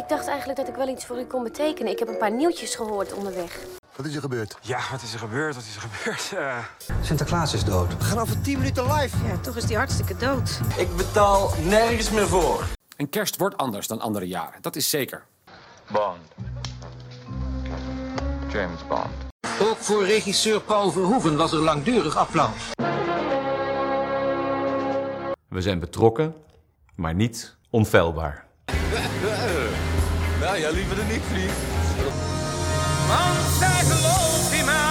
ik dacht eigenlijk dat ik wel iets voor u kon betekenen. Ik heb een paar nieuwtjes gehoord onderweg. Wat is er gebeurd? Ja, wat is er gebeurd? Wat is er gebeurd? Eh, Sinterklaas is dood. We gaan over 10 minuten live. Ja, toch is die hartstikke dood. Ik betaal nergens meer voor. Een kerst wordt anders dan andere jaren, dat is zeker. Bond. James Bond. Ook voor regisseur Paul Verhoeven was er langdurig applaus. We zijn betrokken, maar niet onfeilbaar. Ja, liever de niet, vriend. Want zij gelooft in mij.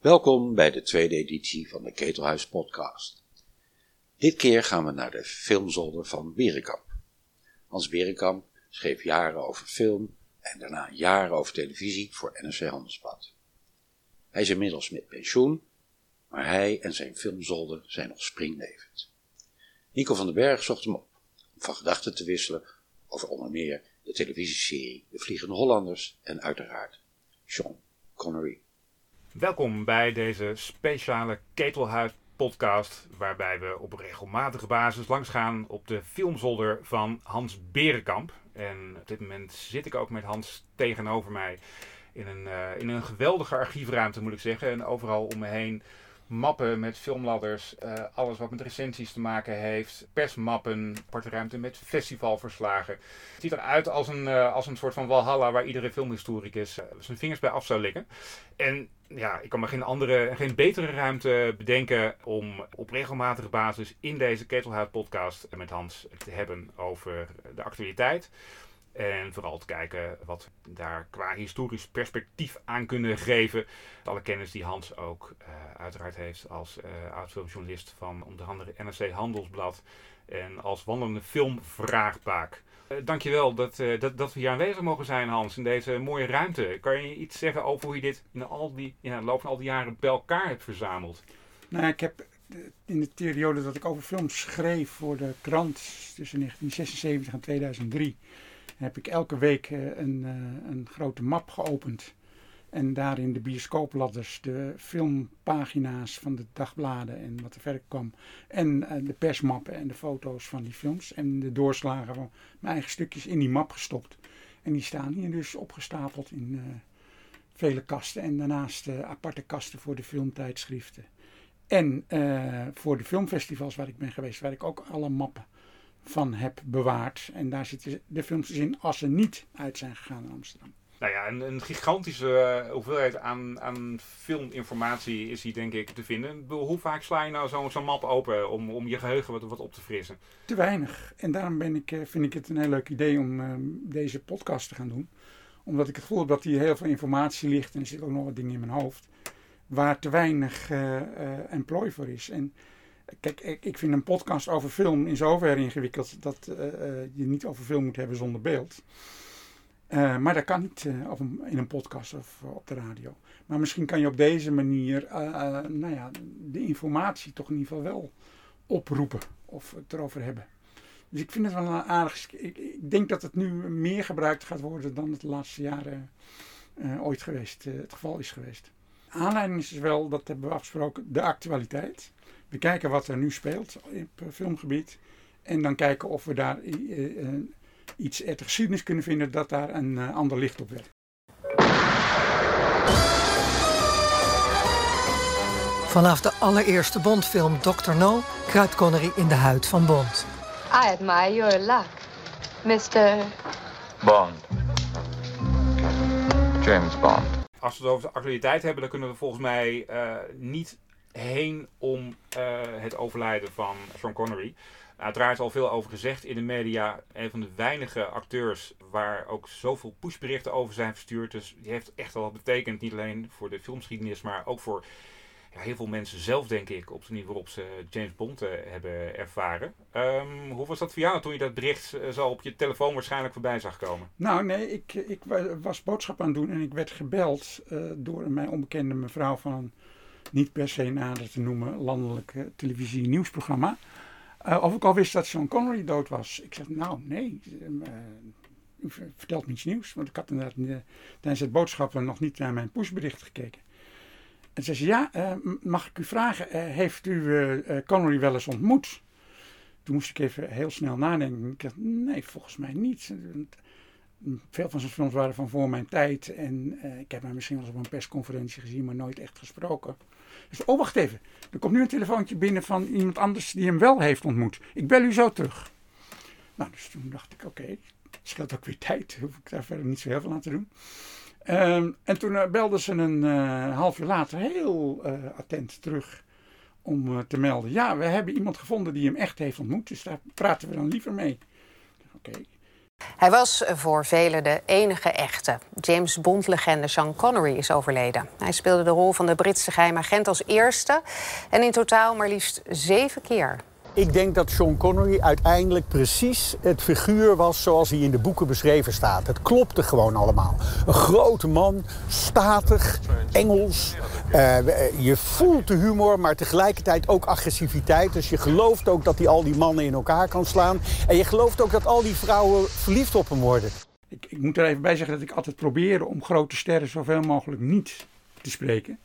Welkom bij de tweede editie van de Ketelhuis podcast. Dit keer gaan we naar de filmzolder van Berenkamp. Hans Berenkamp schreef jaren over film en daarna jaren over televisie voor NRC Handelsblad. Hij is inmiddels met pensioen, maar hij en zijn filmzolder zijn nog springlevend. Nico van den Berg zocht hem op om van gedachten te wisselen over onder meer de televisieserie De Vliegende Hollanders en uiteraard Sean Connery. Welkom bij deze speciale Ketelhuis podcast, waarbij we op regelmatige basis langsgaan op de filmzolder van Hans Berenkamp. En op dit moment zit ik ook met Hans tegenover mij in een, eh, in een geweldige archiefruimte, moet ik zeggen. En overal om me heen mappen met filmladders, eh, alles wat met recensies te maken heeft, persmappen, aparte met festivalverslagen. Het ziet eruit als een, eh, als een soort van walhalla waar iedere filmhistoricus zijn vingers bij af zou likken. En ja, ik kan me geen andere, geen betere ruimte bedenken om op regelmatige basis in deze Ketelhuid podcast met Hans te hebben over de actualiteit. En vooral te kijken wat daar qua historisch perspectief aan kunnen geven. Alle kennis die Hans ook uh, uiteraard heeft als uh, oud-filmjournalist van onder andere NRC Handelsblad. En als wandelende filmvraagbaak. Uh, dankjewel dat, uh, dat, dat we hier aanwezig mogen zijn, Hans, in deze mooie ruimte. Kan je iets zeggen over hoe je dit in, al die, de loop van al die jaren bij elkaar hebt verzameld? Nou, ik heb in de periode dat ik over films schreef voor de krant tussen 1976 en 2003 heb ik elke week een, een grote map geopend. En daarin de bioscoopladders, de filmpagina's van de dagbladen en wat er verder kwam. En de persmappen en de foto's van die films. En de doorslagen van mijn eigen stukjes in die map gestopt. En die staan hier dus opgestapeld in uh, vele kasten. En daarnaast uh, aparte kasten voor de filmtijdschriften. En voor de filmfestivals waar ik ben geweest, waar ik ook alle mappen van heb bewaard. En daar zitten de films dus in als ze niet uit zijn gegaan in Amsterdam. Nou ja, een, gigantische uh, hoeveelheid aan, aan filminformatie is hier denk ik te vinden. Hoe vaak sla je nou zo'n zo map open om, om je geheugen wat, wat op te frissen? Te weinig. En daarom ben ik, vind ik het een heel leuk idee om uh, deze podcast te gaan doen. Omdat ik het gevoel heb dat hier heel veel informatie ligt en er zitten ook nog wat dingen in mijn hoofd. Waar te weinig uh, employ voor is. En Kijk, ik, ik, vind een podcast over film in zoverre ingewikkeld dat uh, je niet over film moet hebben zonder beeld. Uh, maar dat kan niet een, in een podcast of op de radio. Maar misschien kan je op deze manier nou ja, de informatie toch in ieder geval wel oproepen of het erover hebben. Dus ik vind het wel een aardig. Ik, ik denk dat het nu meer gebruikt gaat worden dan het de laatste jaren ooit geweest, het geval is geweest. Aanleiding is dus wel, dat hebben we afgesproken, de actualiteit. We kijken wat er nu speelt op filmgebied. En dan kijken of we daar iets uit de geschiedenis kunnen vinden dat daar een uh, ander licht op werkt. Vanaf de allereerste Bondfilm Dr. No kruipt Connery in de huid van Bond. I admire your luck, Mr. Bond. James Bond. Als we het over de actualiteit hebben, dan kunnen we volgens mij uh, niet heen om uh, het overlijden van Sean Connery. Uiteraard al veel over gezegd in de media. Een van de weinige acteurs waar ook zoveel pushberichten over zijn verstuurd. Dus die heeft echt wel wat betekend. Niet alleen voor de filmgeschiedenis, maar ook voor ja, heel veel mensen zelf, denk ik. Op de manier waarop ze James Bond uh, hebben ervaren. Um, hoe was dat voor jou toen je dat bericht uh, zo op je telefoon waarschijnlijk voorbij zag komen? Nou, nee, ik, ik was boodschap aan het doen en ik werd gebeld door mijn onbekende mevrouw van niet per se nader te noemen landelijk uh, televisie nieuwsprogramma. Uh, of ik al wist dat Sean Connery dood was. Ik zeg, nou nee, u vertelt me iets nieuws. Want ik had inderdaad tijdens het boodschappen nog niet naar mijn pushbericht gekeken. En ze zei, ja, mag ik u vragen, heeft u Connery wel eens ontmoet? Toen moest ik even heel snel nadenken. Ik dacht, nee, volgens mij niet. Veel van zijn films waren van voor mijn tijd. En uh, ik heb hem misschien wel eens op een persconferentie gezien, maar nooit echt gesproken. Dus, oh, wacht even. Er komt nu een telefoontje binnen van iemand anders die hem wel heeft ontmoet. Ik bel u zo terug. Nou, dus toen dacht ik, oké, okay, scheelt ook weer tijd. Hoef ik daar verder niet zo heel veel aan te doen. Um, en toen uh, belden ze een uh, half uur later heel attent terug om te melden. Ja, we hebben iemand gevonden die hem echt heeft ontmoet. Dus daar praten we dan liever mee. Oké. Okay. Hij was voor velen de enige echte. James Bond-legende Sean Connery is overleden. Hij speelde de rol van de Britse geheimagent als eerste. En in totaal maar liefst zeven keer. Ik denk dat Sean Connery uiteindelijk precies het figuur was zoals hij in de boeken beschreven staat. Het klopte gewoon allemaal. Een grote man, statig, Engels. Uh, je voelt de humor, maar tegelijkertijd ook agressiviteit. Dus je gelooft ook dat hij al die mannen in elkaar kan slaan. En je gelooft ook dat al die vrouwen verliefd op hem worden. Ik, ik moet er even bij zeggen dat ik altijd probeer om grote sterren zoveel mogelijk niet te spreken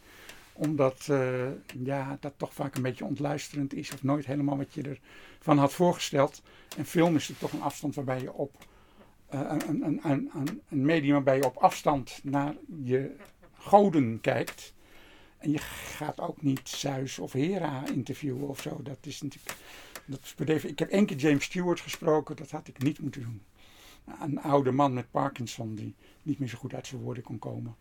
omdat uh, ja, dat toch vaak een beetje ontluisterend is. Of nooit helemaal wat je ervan had voorgesteld. En film is er toch een afstand waarbij je op. Uh, een, een, een, een, medium waarbij je op afstand naar je goden kijkt. En je gaat ook niet Zeus of Hera interviewen of zo. Dat is natuurlijk. Dat is ik heb één keer James Stewart gesproken, dat had ik niet moeten doen. Een oude man met Parkinson die niet meer zo goed uit zijn woorden kon komen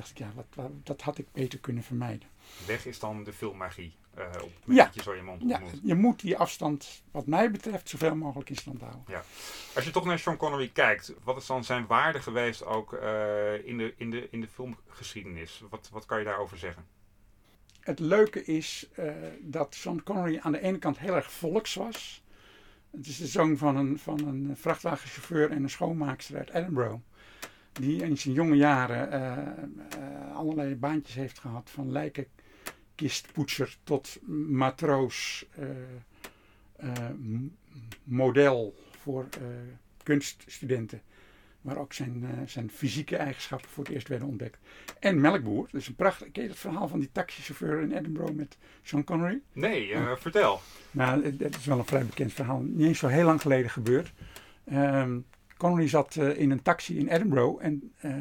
dacht ik, ja, wat, wat, dat had ik beter kunnen vermijden. Weg is dan de filmmagie uh, op het ja. je zo je mond ja, je moet die afstand, wat mij betreft, zoveel mogelijk in stand houden. Ja. Als je toch naar Sean Connery kijkt, wat is dan zijn waarde geweest ook uh, in, de, in, de, in de filmgeschiedenis? Wat, wat kan je daarover zeggen? Het leuke is uh, dat Sean Connery aan de ene kant heel erg volks was. Het is de zoon van een, van een vrachtwagenchauffeur en een schoonmaakster uit Edinburgh die in zijn jonge jaren uh, allerlei baantjes heeft gehad. Van lijkenkistpoetser tot matroos, uh, model voor kunststudenten. Waar ook zijn, zijn fysieke eigenschappen voor het eerst werden ontdekt. En melkboer. Dus een prachtig. Ken je het verhaal van die taxichauffeur in Edinburgh met Sean Connery? Nee, oh. vertel. Nou, dat is wel een vrij bekend verhaal. Niet eens zo heel lang geleden gebeurd. Um, Connery zat uh, in een taxi in Edinburgh en uh,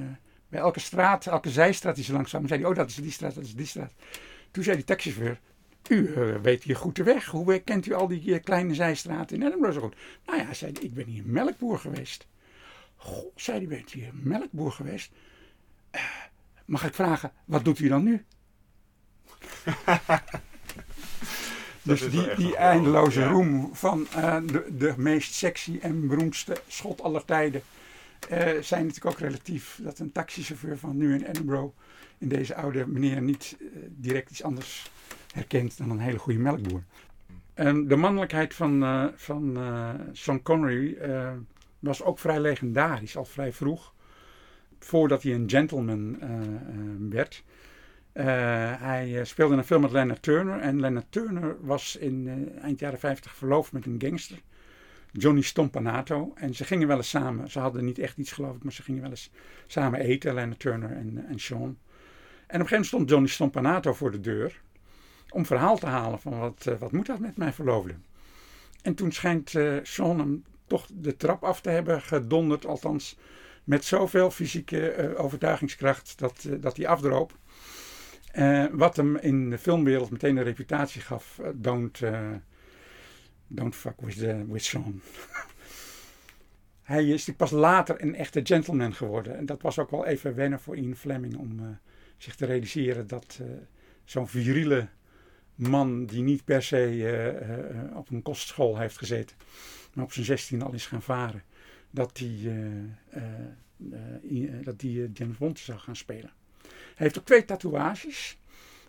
bij elke straat, elke zijstraat die ze langs zei hij, oh dat is die straat, dat is die straat. Toen zei die taxichauffeur, u uh, weet hier goed de weg. Hoe kent u al die kleine zijstraten in Edinburgh zo goed? Nou ja, zei hij, ik ben hier melkboer geweest. Goh, zei hij, bent hier melkboer geweest? mag ik vragen, wat doet u dan nu? Dus die, die eindeloze roem van uh, de, de meest sexy en beroemdste schot aller tijden uh, zijn natuurlijk ook relatief. Dat een taxichauffeur van nu in Edinburgh in deze oude meneer niet uh, direct iets anders herkent dan een hele goede melkboer. En de mannelijkheid van, van Sean Connery was ook vrij legendarisch, al vrij vroeg. Voordat hij een gentleman werd. Uh, hij speelde in een film met Leonard Turner. En Leonard Turner was in uh, eind jaren 50 verloofd met een gangster. Johnny Stompanato. En ze gingen wel eens samen. Ze hadden niet echt iets geloof ik. Maar ze gingen wel eens samen eten. Leonard Turner en, en Sean. En op een gegeven moment stond Johnny Stompanato voor de deur. Om verhaal te halen van wat, wat moet dat met mijn verloofde. En toen schijnt Sean hem toch de trap af te hebben gedonderd. Althans met zoveel fysieke overtuigingskracht dat, dat hij afdroop. Uh, wat hem in de filmwereld meteen een reputatie gaf. Uh, don't, uh, don't fuck with, the, Sean. Hij is pas later een echte gentleman geworden. En dat was ook wel even wennen voor Ian Fleming om zich te realiseren dat zo'n viriele man die niet per se op een kostschool heeft gezeten, maar op zijn zestien al is gaan varen, dat die, dat die James Bond zou gaan spelen. Hij heeft ook twee tatoeages.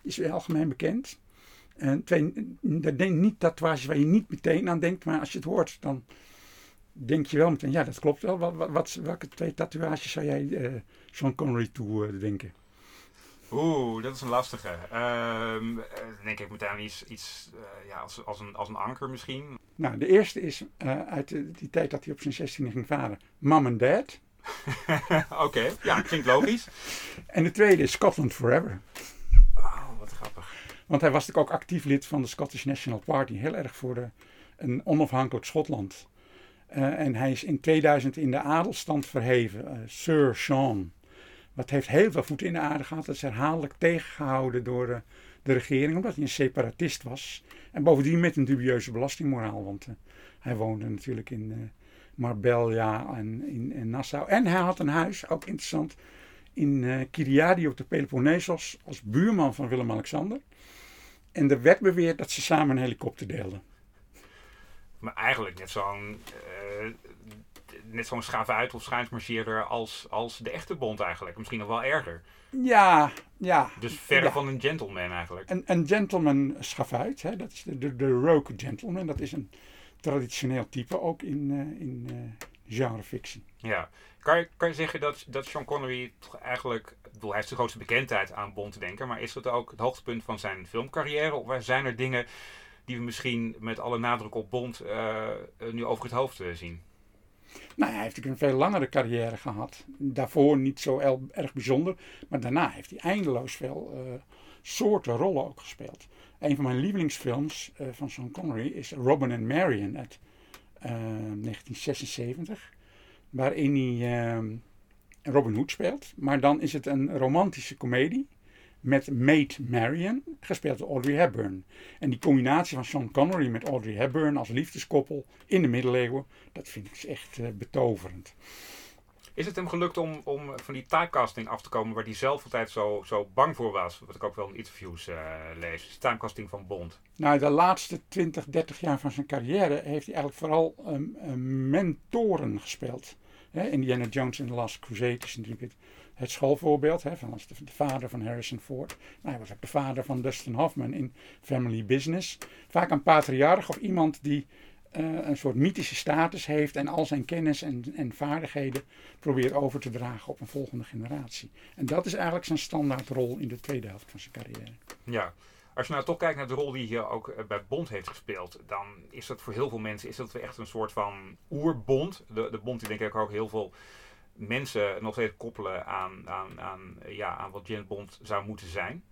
Is algemeen bekend. En twee, niet tatoeages waar je niet meteen aan denkt, maar als je het hoort, dan denk je wel meteen, ja, dat klopt wel. Wat, wat, welke twee tatoeages zou jij uh, Sean Connery toe uh, denken? Oeh, dat is een lastige. Eh, dan denk ik meteen aan iets, iets eh, ja, als, als, een, als een anker misschien. Nou, de eerste is eh, uit de- die tijd dat hij op zijn 16e ging varen. Mom and Dad. Oké, ja, klinkt logisch. En de tweede is Scotland Forever. Oh, wat grappig. Want hij was natuurlijk ook actief lid van de Scottish National Party. Heel erg voor de, een onafhankelijk Schotland. Eh, en hij is in 2000 in de adelstand verheven. eh, Sir Sean. Wat heeft heel veel voeten in de aarde gehad. Dat is herhaaldelijk tegengehouden door eh, de regering. Omdat hij een separatist was. En bovendien met een dubieuze belastingmoraal. Want hij woonde natuurlijk in Marbella en in, in Nassau. En hij had een huis, ook interessant, in Kiriadi op de Peloponnesos. Als buurman van Willem-Alexander. En er werd beweerd dat ze samen een helikopter deelden. Maar eigenlijk net zo'n eh, net zo'n schavuit of schijnsmarcheerder als, als de echte bond eigenlijk. Misschien nog wel erger. Ja, ja. Dus verre Ja. van een gentleman eigenlijk. Een, een gentleman schavuit, hè, dat is de, de, de rogue gentleman. Dat is een traditioneel type, ook in, eh in eh genrefictie. Ja. Kan je, kan je zeggen dat, dat Sean Connery toch eigenlijk... Ik bedoel, hij heeft de grootste bekendheid aan Bond te denken. Maar is dat ook het hoogtepunt van zijn filmcarrière? Of zijn er dingen die we misschien met alle nadruk op Bond eh, nu over het hoofd zien? Nou, hij heeft natuurlijk een veel langere carrière gehad. Daarvoor niet zo erg bijzonder. Maar daarna heeft hij eindeloos veel soorten rollen ook gespeeld. Een van mijn lievelingsfilms eh, van Sean Connery is Robin and Marion uit eh, 1976. Waarin hij eh, Robin Hood speelt. Maar dan is het een romantische komedie. Met Maid Marion, gespeeld door Audrey Hepburn. En die combinatie van Sean Connery met Audrey Hepburn als liefdeskoppel in de middeleeuwen, dat vind ik echt eh, betoverend. Is het hem gelukt om, om van die typecasting af te komen waar hij zelf altijd zo, zo bang voor was? Wat ik ook wel in interviews eh, lees. Dus typecasting van Bond. Nou, de laatste 20, 30 jaar van zijn carrière heeft hij eigenlijk vooral ehm, mentoren gespeeld. Indiana Jones in The Last Crusade is natuurlijk het, het schoolvoorbeeld hè, van als de, de vader van Harrison Ford. Maar hij was ook de vader van Dustin Hoffman in Family Business. Vaak een patriarch of iemand die eh, een soort mythische status heeft en al zijn kennis en, en vaardigheden probeert over te dragen op een volgende generatie. En dat is eigenlijk zijn standaardrol in de tweede helft van zijn carrière. Ja. Als je nou toch kijkt naar de rol die hij ook eh, bij Bond heeft gespeeld, dan is dat voor heel veel mensen is dat echt een soort van oerbond. De, de Bond die denk ik ook heel veel mensen nog steeds koppelen aan, aan, aan, ja, aan wat James Bond zou moeten zijn.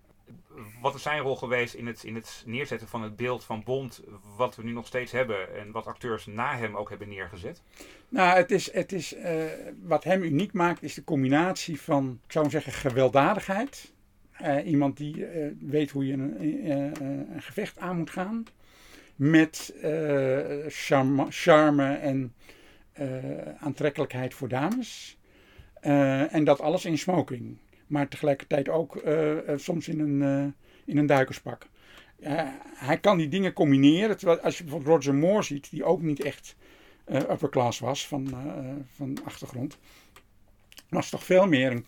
Wat is zijn rol geweest in het, in het neerzetten van het beeld van Bond, wat we nu nog steeds hebben en wat acteurs na hem ook hebben neergezet? Nou, het is, het is, eh, wat hem uniek maakt, is de combinatie van, ik zou zeggen, gewelddadigheid. Eh, iemand die eh, weet hoe je een, een gevecht aan moet gaan. Met charme, en aantrekkelijkheid voor dames. En dat alles in smoking. Maar tegelijkertijd ook eh, eh, soms in een, eh, in een duikerspak. Hij kan die dingen combineren. Terwijl als je bijvoorbeeld Roger Moore ziet, die ook niet echt upper class was van, van achtergrond. Was toch veel meer een,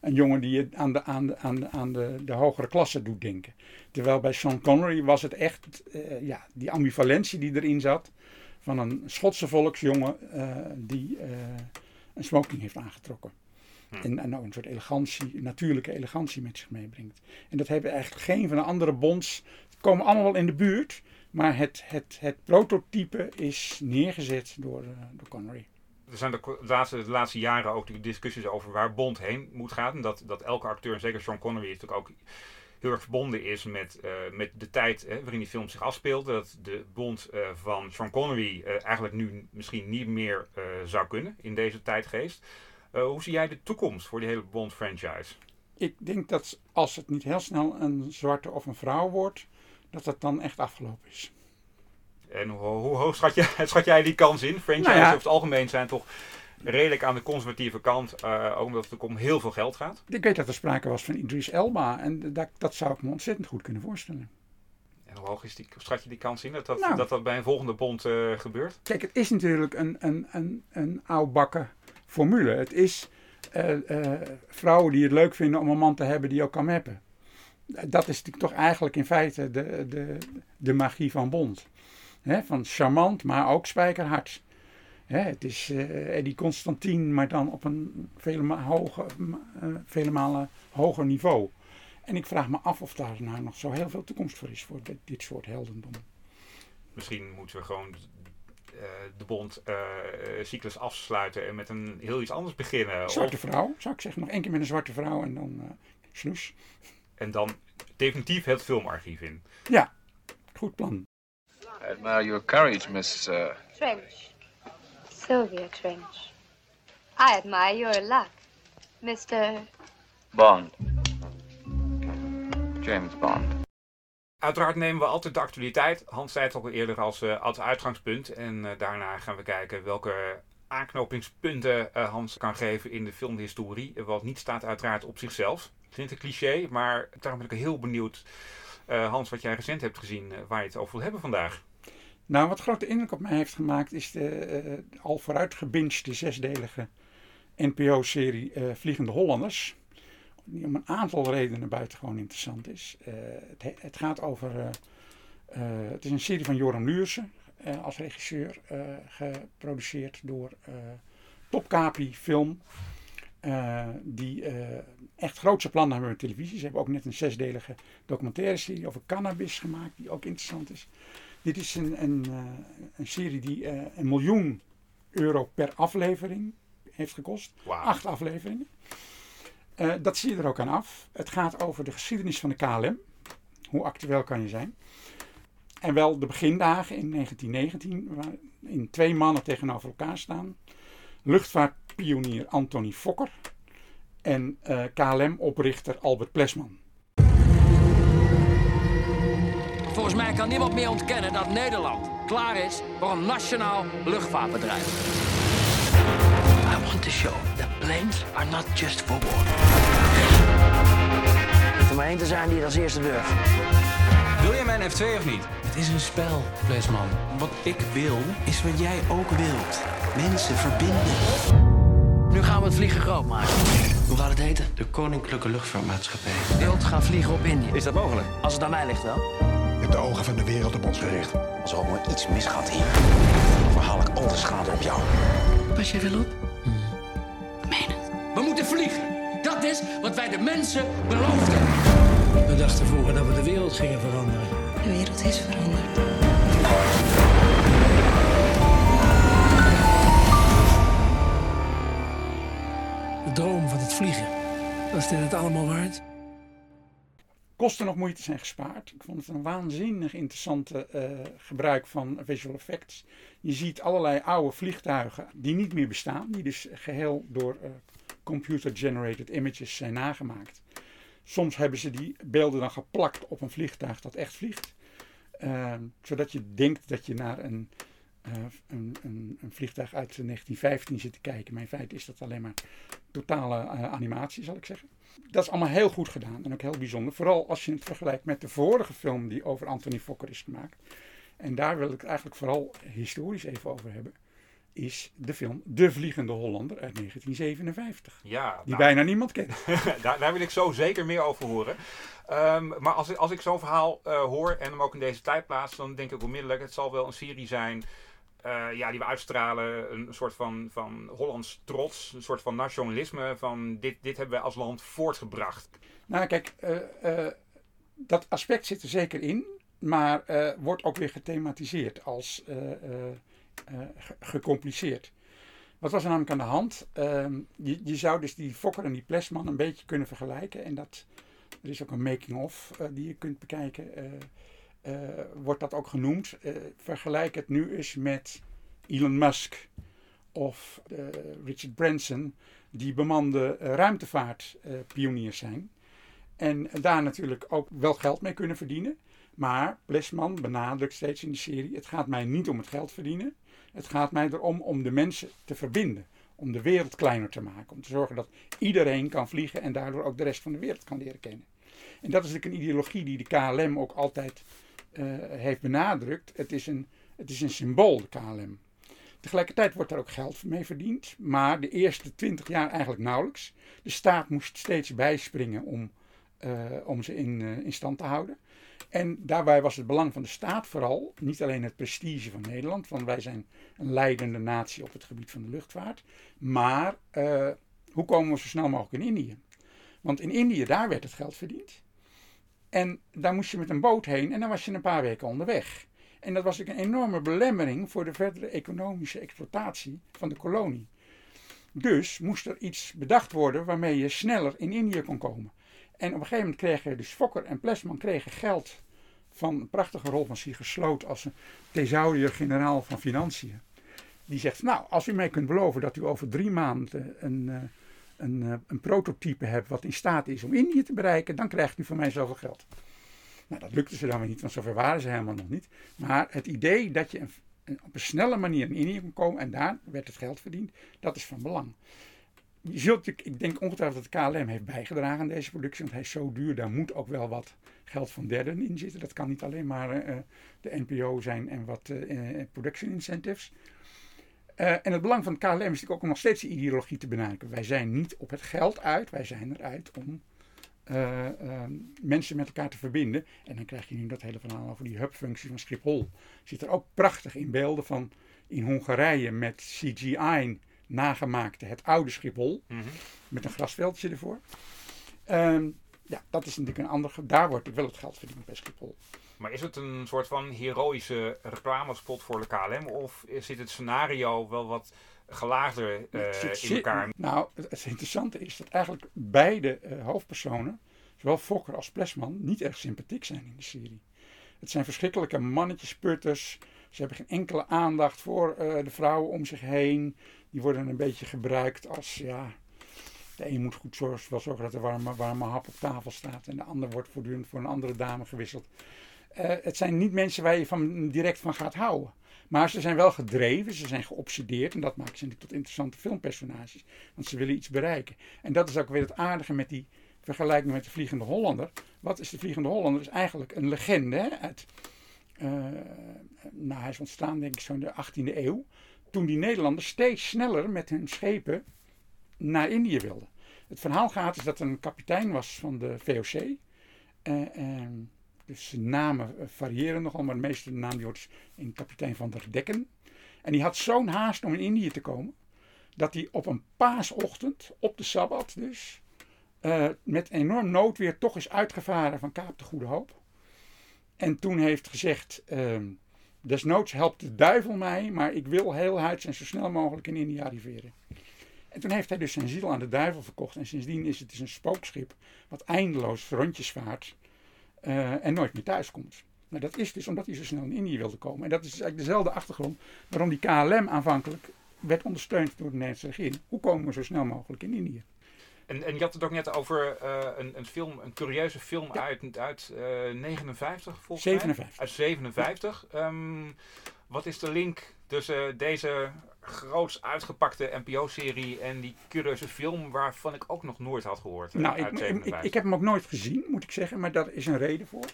een jongen die je aan, de, aan, de, aan, de, aan de, de hogere klasse doet denken. Terwijl bij Sean Connery was het echt ja, die ambivalentie die erin zat. Van een Schotse volksjongen die een smoking heeft aangetrokken. En, en ook een soort elegantie, natuurlijke elegantie met zich meebrengt. En dat hebben eigenlijk geen van de andere bonds. Ze komen allemaal wel in de buurt. Maar het, het, het prototype is neergezet door, eh, door Connery. Er zijn de, laatste, de laatste jaren ook discussies over waar Bond heen moet gaan. En dat, dat elke acteur, en zeker Sean Connery, natuurlijk ook heel erg verbonden is met, eh, met de tijd hè, waarin die film zich afspeelde. Dat de Bond eh, van Sean Connery eigenlijk nu misschien niet meer zou kunnen in deze tijdgeest. Eh, hoe zie jij de toekomst voor die hele Bond-franchise? Ik denk dat als het niet heel snel een zwarte of een vrouw wordt, dat dat dan echt afgelopen is. En hoe, hoe hoog schat, je, schat jij die kans in? Franchises Nou ja. over het algemeen zijn toch redelijk aan de conservatieve kant, eh, ook omdat het ook om heel veel geld gaat. Ik weet dat er sprake was van Idris Elba en dat, dat zou ik me ontzettend goed kunnen voorstellen. En hoe hoog is die, schat je die kans in dat dat, Nou. dat, dat bij een volgende Bond eh, gebeurt? Kijk, het is natuurlijk een, een, een, een oudbakken formule. Het is eh, eh, vrouwen die het leuk vinden om een man te hebben die ook kan mappen. Dat is toch eigenlijk in feite de, de, de magie van Bond. Van charmant, maar ook spijkerhard. Het is eh Eddie maar dan op een vele, ma- hoge, malen hoger niveau. En ik vraag me af of daar nou nog zo heel veel toekomst voor is voor dit soort heldendom. Misschien moeten we gewoon uh, de Bond-cyclus afsluiten en met een heel iets anders beginnen. Zwarte of... vrouw, zou ik zeggen. Nog één keer met een zwarte vrouw en dan uh, snoes. En dan definitief het filmarchief in. Ja, goed plan. I admire your courage, Miss... Uh... Trench. Sylvia Trench. I admire your luck, Mr... Bond. James Bond. Uiteraard nemen we altijd de actualiteit. Hans zei het al eerder als, uh, als uitgangspunt. En uh, daarna gaan we kijken welke aanknopingspunten uh, Hans kan geven in de filmhistorie. Wat niet staat uiteraard op zichzelf. Klinkt een cliché, maar daarom ben ik heel benieuwd, Hans, wat jij recent hebt gezien, waar je het over wil hebben vandaag. Nou, wat grote indruk op mij heeft gemaakt is de al vooruit gebingede zesdelige NPO-serie Vliegende Hollanders die om een aantal redenen buitengewoon interessant is. Uh, het, het, gaat over. Uh, uh, het is een serie van Joram Luursen als regisseur, geproduceerd door Topkapi Film. die echt grootse plannen hebben met televisie. Ze hebben ook net een zesdelige documentaire serie over cannabis gemaakt, die ook interessant is. Dit is een, een, een serie die een miljoen euro per aflevering heeft gekost. Wow. Acht afleveringen. Uh, dat zie je er ook aan af. Het gaat over de geschiedenis van de KLM. Hoe actueel kan je zijn? En wel de begindagen in 1919, waarin twee mannen tegenover elkaar staan. Luchtvaartpionier Anthony Fokker en uh, KLM-oprichter Albert Plesman. Volgens mij kan niemand meer ontkennen dat Nederland klaar is voor een nationaal luchtvaartbedrijf. I want to show that planes are not just for war. Het er maar één te zijn die het als eerste durft. Wil jij mijn F2 of niet? Het is een spel, Plesman. Wat ik wil, is wat jij ook wilt. Mensen verbinden. Nu gaan we het vliegen groot maken. Hoe gaat het heten? De Koninklijke Luchtvaartmaatschappij. Wilt gaan vliegen op Indië. Is dat mogelijk? Als het aan mij ligt wel. Je hebt de ogen van de wereld op ons gericht. Als er ook maar iets misgaat hier, verhaal ik al de schade op jou. Pas je wel op? Vliegen. Dat is wat wij de mensen beloofden. We dachten vroeger dat we de wereld gingen veranderen. De wereld is veranderd. De droom van het vliegen. Was dit het allemaal waard? Kosten nog moeite zijn gespaard. Ik vond het een waanzinnig interessante uh, gebruik van visual effects. Je ziet allerlei oude vliegtuigen die niet meer bestaan, die dus geheel door uh, computer-generated images zijn nagemaakt. Soms hebben ze die beelden dan geplakt op een vliegtuig dat echt vliegt. Uh, zodat je denkt dat je naar een, uh, een, een, een, vliegtuig uit 1915 zit te kijken. Maar in feite is dat alleen maar totale uh, animatie, zal ik zeggen. Dat is allemaal heel goed gedaan en ook heel bijzonder. Vooral als je het vergelijkt met de vorige film die over Anthony Fokker is gemaakt. En daar wil ik eigenlijk vooral historisch even over hebben is de film De Vliegende Hollander uit 1957. Ja, die nou, bijna niemand kent. daar, daar, wil ik zo zeker meer over horen. Um, maar als ik, als ik zo'n verhaal uh, hoor en hem ook in deze tijd plaats, dan denk ik onmiddellijk, het zal wel een serie zijn uh, ja, die we uitstralen. Een soort van, van Hollands trots, een soort van nationalisme. Van dit, dit hebben wij als land voortgebracht. Nou, kijk, uh, dat aspect zit er zeker in, maar wordt ook weer gethematiseerd als uh, gecompliceerd. Wat was er namelijk aan de hand? Uh, je, je, zou dus die Fokker en die Plesman een beetje kunnen vergelijken. En dat, er is ook een making-of uh, die je kunt bekijken. Uh, wordt dat ook genoemd. vergelijk het nu eens met Elon Musk of Richard Branson. Die bemande ruimtevaartpioniers zijn. En daar natuurlijk ook wel geld mee kunnen verdienen. Maar Plesman benadrukt steeds in de serie: het gaat mij niet om het geld verdienen. Het gaat mij erom om de mensen te verbinden. Om de wereld kleiner te maken. Om te zorgen dat iedereen kan vliegen en daardoor ook de rest van de wereld kan leren kennen. En dat is natuurlijk een ideologie die de KLM ook altijd uh, heeft benadrukt. Het is, een, het is een symbool, de KLM. Tegelijkertijd wordt er ook geld mee verdiend, maar de eerste twintig jaar eigenlijk nauwelijks. De staat moest steeds bijspringen om, uh, om ze in, uh, in stand te houden. En daarbij was het belang van de staat vooral niet alleen het prestige van Nederland, want wij zijn een leidende natie op het gebied van de luchtvaart, maar uh, hoe komen we zo snel mogelijk in Indië? Want in Indië, daar werd het geld verdiend. En daar moest je met een boot heen en dan was je een paar weken onderweg. En dat was een enorme belemmering voor de verdere economische exploitatie van de kolonie. Dus moest er iets bedacht worden waarmee je sneller in Indië kon komen. En op een gegeven moment kregen dus Fokker en Plesman kregen geld van een prachtige rol van Sigurd Sloot als thesaurier-generaal van Financiën. Die zegt, nou, als u mij kunt beloven dat u over drie maanden een, eh, een, eh, een prototype hebt wat in staat is om Indië te bereiken, dan krijgt u van mij zoveel geld. Nou, dat lukte ze dan weer niet, want zover waren ze helemaal nog niet. Maar het idee dat je op een snelle manier in Indië kon komen en daar werd het geld verdiend, dat is van belang. Je zult, ik denk ongetwijfeld dat KLM heeft bijgedragen aan deze productie, want hij is zo duur, daar moet ook wel wat geld van derden in zitten. Dat kan niet alleen maar uh, de NPO zijn en wat uh, production incentives. En het belang van KLM is natuurlijk ook om nog steeds de ideologie te benadrukken. Wij zijn niet op het geld uit, wij zijn eruit om uh, mensen met elkaar te verbinden. En dan krijg je nu dat hele verhaal over die hubfunctie van Schiphol. Zit er ook prachtig in beelden van in Hongarije met CGI nagemaakte het oude Schiphol. Mm -hmm. Met een grasveldje ervoor. Um, ja, dat is natuurlijk een ander. Daar wordt wel het geld verdiend bij Schiphol. Maar is het een soort van heroïsche reclamespot voor de KLM? Of zit het scenario wel wat gelaagder uh, in elkaar? Nou, het, het, interessante is dat eigenlijk beide uh, hoofdpersonen, zowel Fokker als Plesman, niet erg sympathiek zijn in de serie. Het zijn verschrikkelijke mannetjesputters. Ze hebben geen enkele aandacht voor uh, de vrouwen om zich heen. Die worden een beetje gebruikt als, ja, de een moet goed zorgen, zorgen dat er warme, warme hap op tafel staat. En de ander wordt voortdurend voor een andere dame gewisseld. Uh, het zijn niet mensen waar je van, direct van gaat houden. Maar ze zijn wel gedreven, ze zijn geobsedeerd. En dat maakt ze natuurlijk tot interessante filmpersonages. Want ze willen iets bereiken. En dat is ook weer het aardige met die vergelijking met de Vliegende Hollander. Wat is de Vliegende Hollander? Is eigenlijk een legende uit... Uh, nou, hij is ontstaan denk ik zo in de 18e eeuw. Toen die Nederlanders steeds sneller met hun schepen naar Indië wilden. Het verhaal gaat is dat er een kapitein was van de VOC. Uh, uh, dus de namen variëren nogal, maar de meeste naam wordt in kapitein van der Dekken. En die had zo'n haast om in Indië te komen, dat hij op een paasochtend, op de Sabbat dus, uh, met enorm noodweer toch is uitgevaren van Kaap de Goede Hoop. En toen heeft gezegd, uh, desnoods helpt de duivel mij, maar ik wil heel huids en zo snel mogelijk in Indië arriveren. En toen heeft hij dus zijn ziel aan de duivel verkocht. En sindsdien is het dus een spookschip wat eindeloos rondjes vaart uh, en nooit meer thuis komt. Nou, dat is dus omdat hij zo snel in Indië wilde komen. En dat is dus eigenlijk dezelfde achtergrond waarom die KLM aanvankelijk werd ondersteund door de Nederlandse regering. Hoe komen we zo snel mogelijk in Indië? En, en je had het ook net over uh, een, een film, een curieuze film ja. uit, uit uh, 59 volgens 57. mij. Uit 57. Um, wat is de link tussen deze groots uitgepakte NPO-serie en die curieuze film waarvan ik ook nog nooit had gehoord? Nou, ik, ik, ik, ik, heb hem ook nooit gezien, moet ik zeggen, maar daar is een reden voor.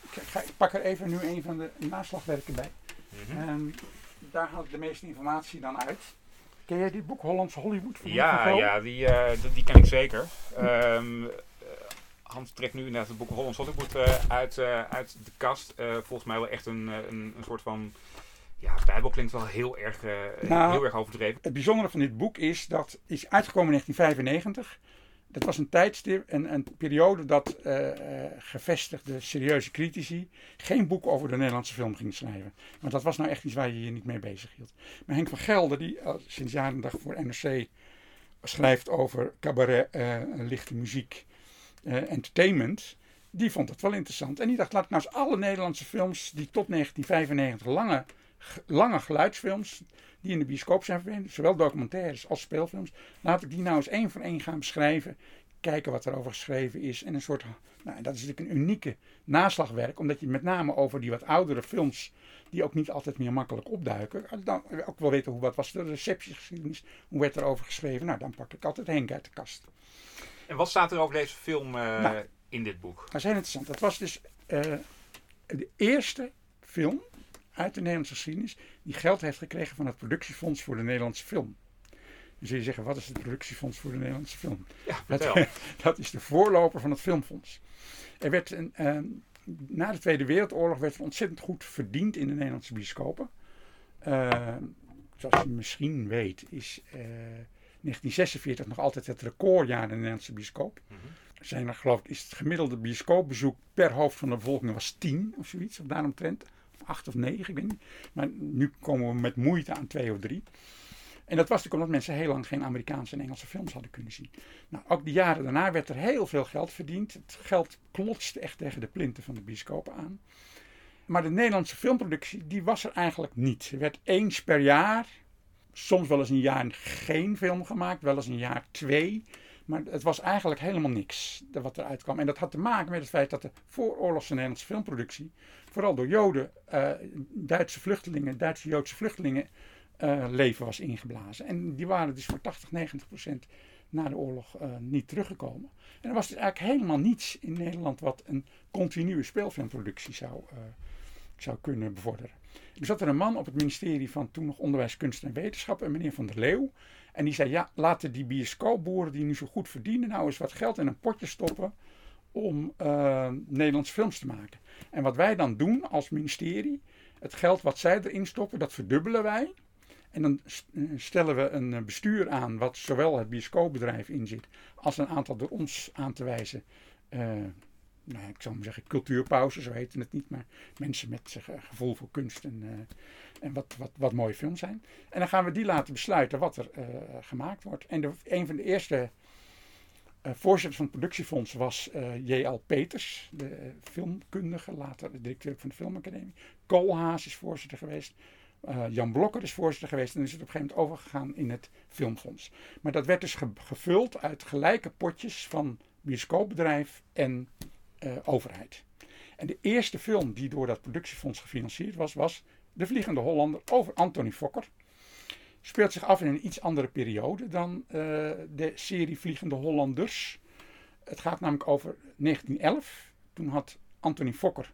Ik, ga, ik pak er even nu een van de naslagwerken bij. Mm -hmm. um, daar haal ik de meeste informatie dan uit. Ken jij dit boek Hollands Hollywood? Van ja, ja die, uh, die ken ik zeker. Um, Hans trekt nu inderdaad het boek Hollands Hollywood uh, uit, uit de kast. volgens mij wel echt een, een, een soort van ja, Bijbel klinkt wel heel erg, uh, nou, heel erg overdreven. Het bijzondere van dit boek is dat is uitgekomen in 1995. Dat was een tijdstip, een, een periode dat uh, uh, gevestigde serieuze critici geen boek over de Nederlandse film gingen schrijven. Want dat was nou echt iets waar je je niet mee bezig hield. Maar Henk van Gelder, die sinds jaren en dag voor NRC schrijft over cabaret, lichte muziek, entertainment die vond het wel interessant. En die dacht, laat ik nou eens alle Nederlandse films die tot 1995 lange lange geluidsfilms die in de bioscoop zijn verwend, zowel documentaires als speelfilms. Laat ik die nou eens één voor één gaan beschrijven. Kijken wat er over geschreven is. En een soort, nou, dat is natuurlijk een unieke naslagwerk, omdat je met name over die wat oudere films, die ook niet altijd meer makkelijk opduiken, dan ook wel weten hoe wat was de receptiegeschiedenis, hoe werd er over geschreven. Nou, dan pak ik altijd Henk uit de kast. En wat staat er over deze film uh, nou, in dit boek? Dat is heel interessant. Dat was dus uh, de eerste film uit de Nederlandse geschiedenis die geld heeft gekregen van het productiefonds voor de Nederlandse film. Dan zul je zeggen, wat is het productiefonds voor de Nederlandse film? Ja, dat, dat, is de voorloper van het filmfonds. Er werd een, uh, na de Tweede Wereldoorlog werd er ontzettend goed verdiend in de Nederlandse bioscopen. Uh, zoals je misschien weet is uh, 1946 nog altijd het recordjaar in de Nederlandse bioscoop. Mm -hmm. zijn er geloof ik, is het gemiddelde bioscoopbezoek per hoofd van de bevolking was 10 of zoiets, of daaromtrent. 8 of 9, ik weet niet. Maar nu komen we met moeite aan 2 of 3. En dat was natuurlijk omdat mensen heel lang geen Amerikaanse en Engelse films hadden kunnen zien. Nou, ook de jaren daarna werd er heel veel geld verdiend. Het geld klotste echt tegen de plinten van de bioscopen aan. Maar de Nederlandse filmproductie, die was er eigenlijk niet. Er werd eens per jaar, soms wel eens een jaar geen film gemaakt, wel eens een jaar twee. Maar het was eigenlijk helemaal niks wat eruit kwam. En dat had te maken met het feit dat de vooroorlogse Nederlandse filmproductie, vooral door Joden, uh, Duitse vluchtelingen, Duitse Joodse vluchtelingen, uh, leven was ingeblazen. En die waren dus voor 80, 90 procent na de oorlog uh, niet teruggekomen. En er was dus eigenlijk helemaal niets in Nederland wat een continue speelfilmproductie zou, uh, zou kunnen bevorderen. Er zat er een man op het ministerie van toen nog Onderwijs, Kunst en Wetenschap, een meneer Van der Leeuw. En die zei, ja, laten die bioscoopboeren die nu zo goed verdienen nou eens wat geld in een potje stoppen om uh, Nederlandse films te maken. En wat wij dan doen als ministerie, het geld wat zij erin stoppen, dat verdubbelen wij. En dan stellen we een bestuur aan wat zowel het bioscoopbedrijf inzit als een aantal door ons aan te wijzen, nou, ik zou maar zeggen cultuurpauze, zo heette het niet, maar mensen met uh, gevoel voor kunst en, en wat, wat, wat mooie films zijn. En dan gaan we die laten besluiten wat er gemaakt wordt. En de, een van de eerste voorzitters van het productiefonds was J.L. Peters, de filmkundige, later de directeur van de Filmacademie. Koolhaas is voorzitter geweest. Jan Blokker is voorzitter geweest en is het op een gegeven moment overgegaan in het Filmfonds. Maar dat werd dus ge gevuld uit gelijke potjes van bioscoopbedrijf en overheid. En de eerste film die door dat productiefonds gefinancierd was, was De Vliegende Hollander over Anthony Fokker. Speelt zich af in een iets andere periode dan uh, de serie Vliegende Hollanders. Het gaat namelijk over 1911. Toen had Anthony Fokker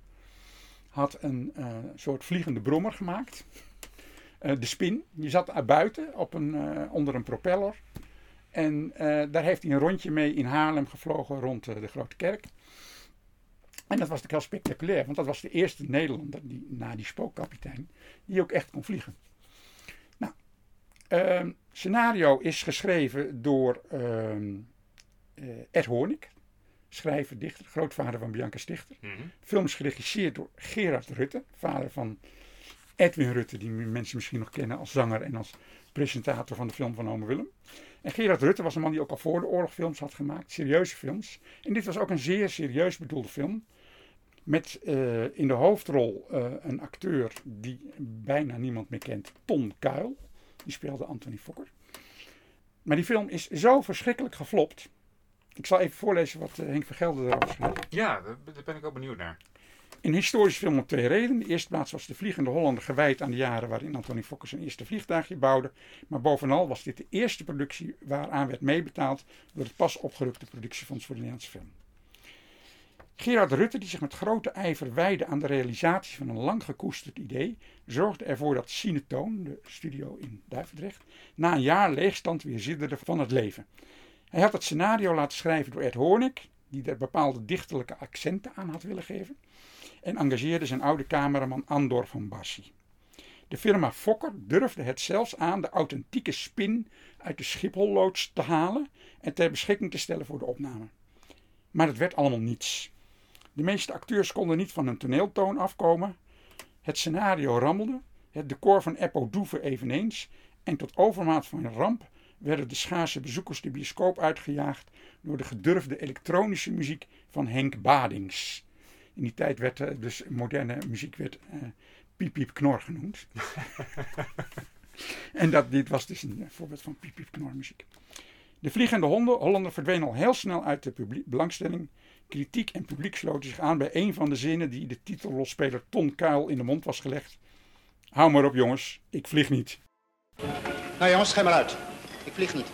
had een soort vliegende brommer gemaakt. Uh, de spin. Je zat buiten op een, onder een propeller. En daar heeft hij een rondje mee in Haarlem gevlogen rond de Grote Kerk. En dat was natuurlijk heel spectaculair, want dat was de eerste Nederlander, die, na die spookkapitein, die ook echt kon vliegen. Ehm, scenario is geschreven door ehm, Ed Hoornik, schrijver, dichter, grootvader van Bianca Stichter. Mm -hmm. Film is geregisseerd door Gerard Rutte, vader van Edwin Rutte, die mensen misschien nog kennen als zanger en als presentator van de film van Ome Willem. En Gerard Rutte was een man die ook al voor de oorlog films had gemaakt, serieuze films. En dit was ook een zeer serieus bedoelde film. Met uh, in de hoofdrol uh, een acteur die bijna niemand meer kent, Ton Kuil. Die speelde Anthony Fokker. Maar die film is zo verschrikkelijk geflopt. Ik zal even voorlezen wat uh, Henk Vergelder erover schreef. Ja, daar ben ik ook benieuwd naar. Een historische film op twee redenen. De eerste plaats was De Vliegende Hollander gewijd aan de jaren waarin Anthony Fokker zijn eerste vliegtuigje bouwde. Maar bovenal was dit de eerste productie waaraan werd meebetaald door het pas opgerukte productiefonds voor de Nederlandse film. Gerard Rutte, die zich met grote ijver wijde aan de realisatie van een lang gekoesterd idee, zorgde ervoor dat Cinetoon, de studio in Duivendrecht, na een jaar leegstand weer zitterde van het leven. Hij had het scenario laten schrijven door Ed Hoornik, die er bepaalde dichterlijke accenten aan had willen geven en engageerde zijn oude cameraman Andor van Bassi. De firma Fokker durfde het zelfs aan de authentieke spin uit de Schipholloods te halen en ter beschikking te stellen voor de opname. Maar het werd allemaal niets. De meeste acteurs konden niet van hun toneeltoon afkomen. Het scenario rammelde, het decor van Eppo Doeve eveneens en tot overmaat van ramp werden de schaarse bezoekers de bioscoop uitgejaagd door de gedurfde elektronische muziek van Henk Badings. In die tijd werd uh, dus moderne muziek werd uh, piep piep knor genoemd. en dat, dit was dus een voorbeeld van piep piep knor muziek. De Vliegende Honden, Hollander verdween al heel snel uit de publiek, belangstelling. Kritiek en publiek sloten zich aan bij een van de zinnen die de titelrolspeler Ton Kuil in de mond was gelegd. Hou maar op jongens, ik vlieg niet. Nou jongens, ga maar uit. Ik vlieg niet.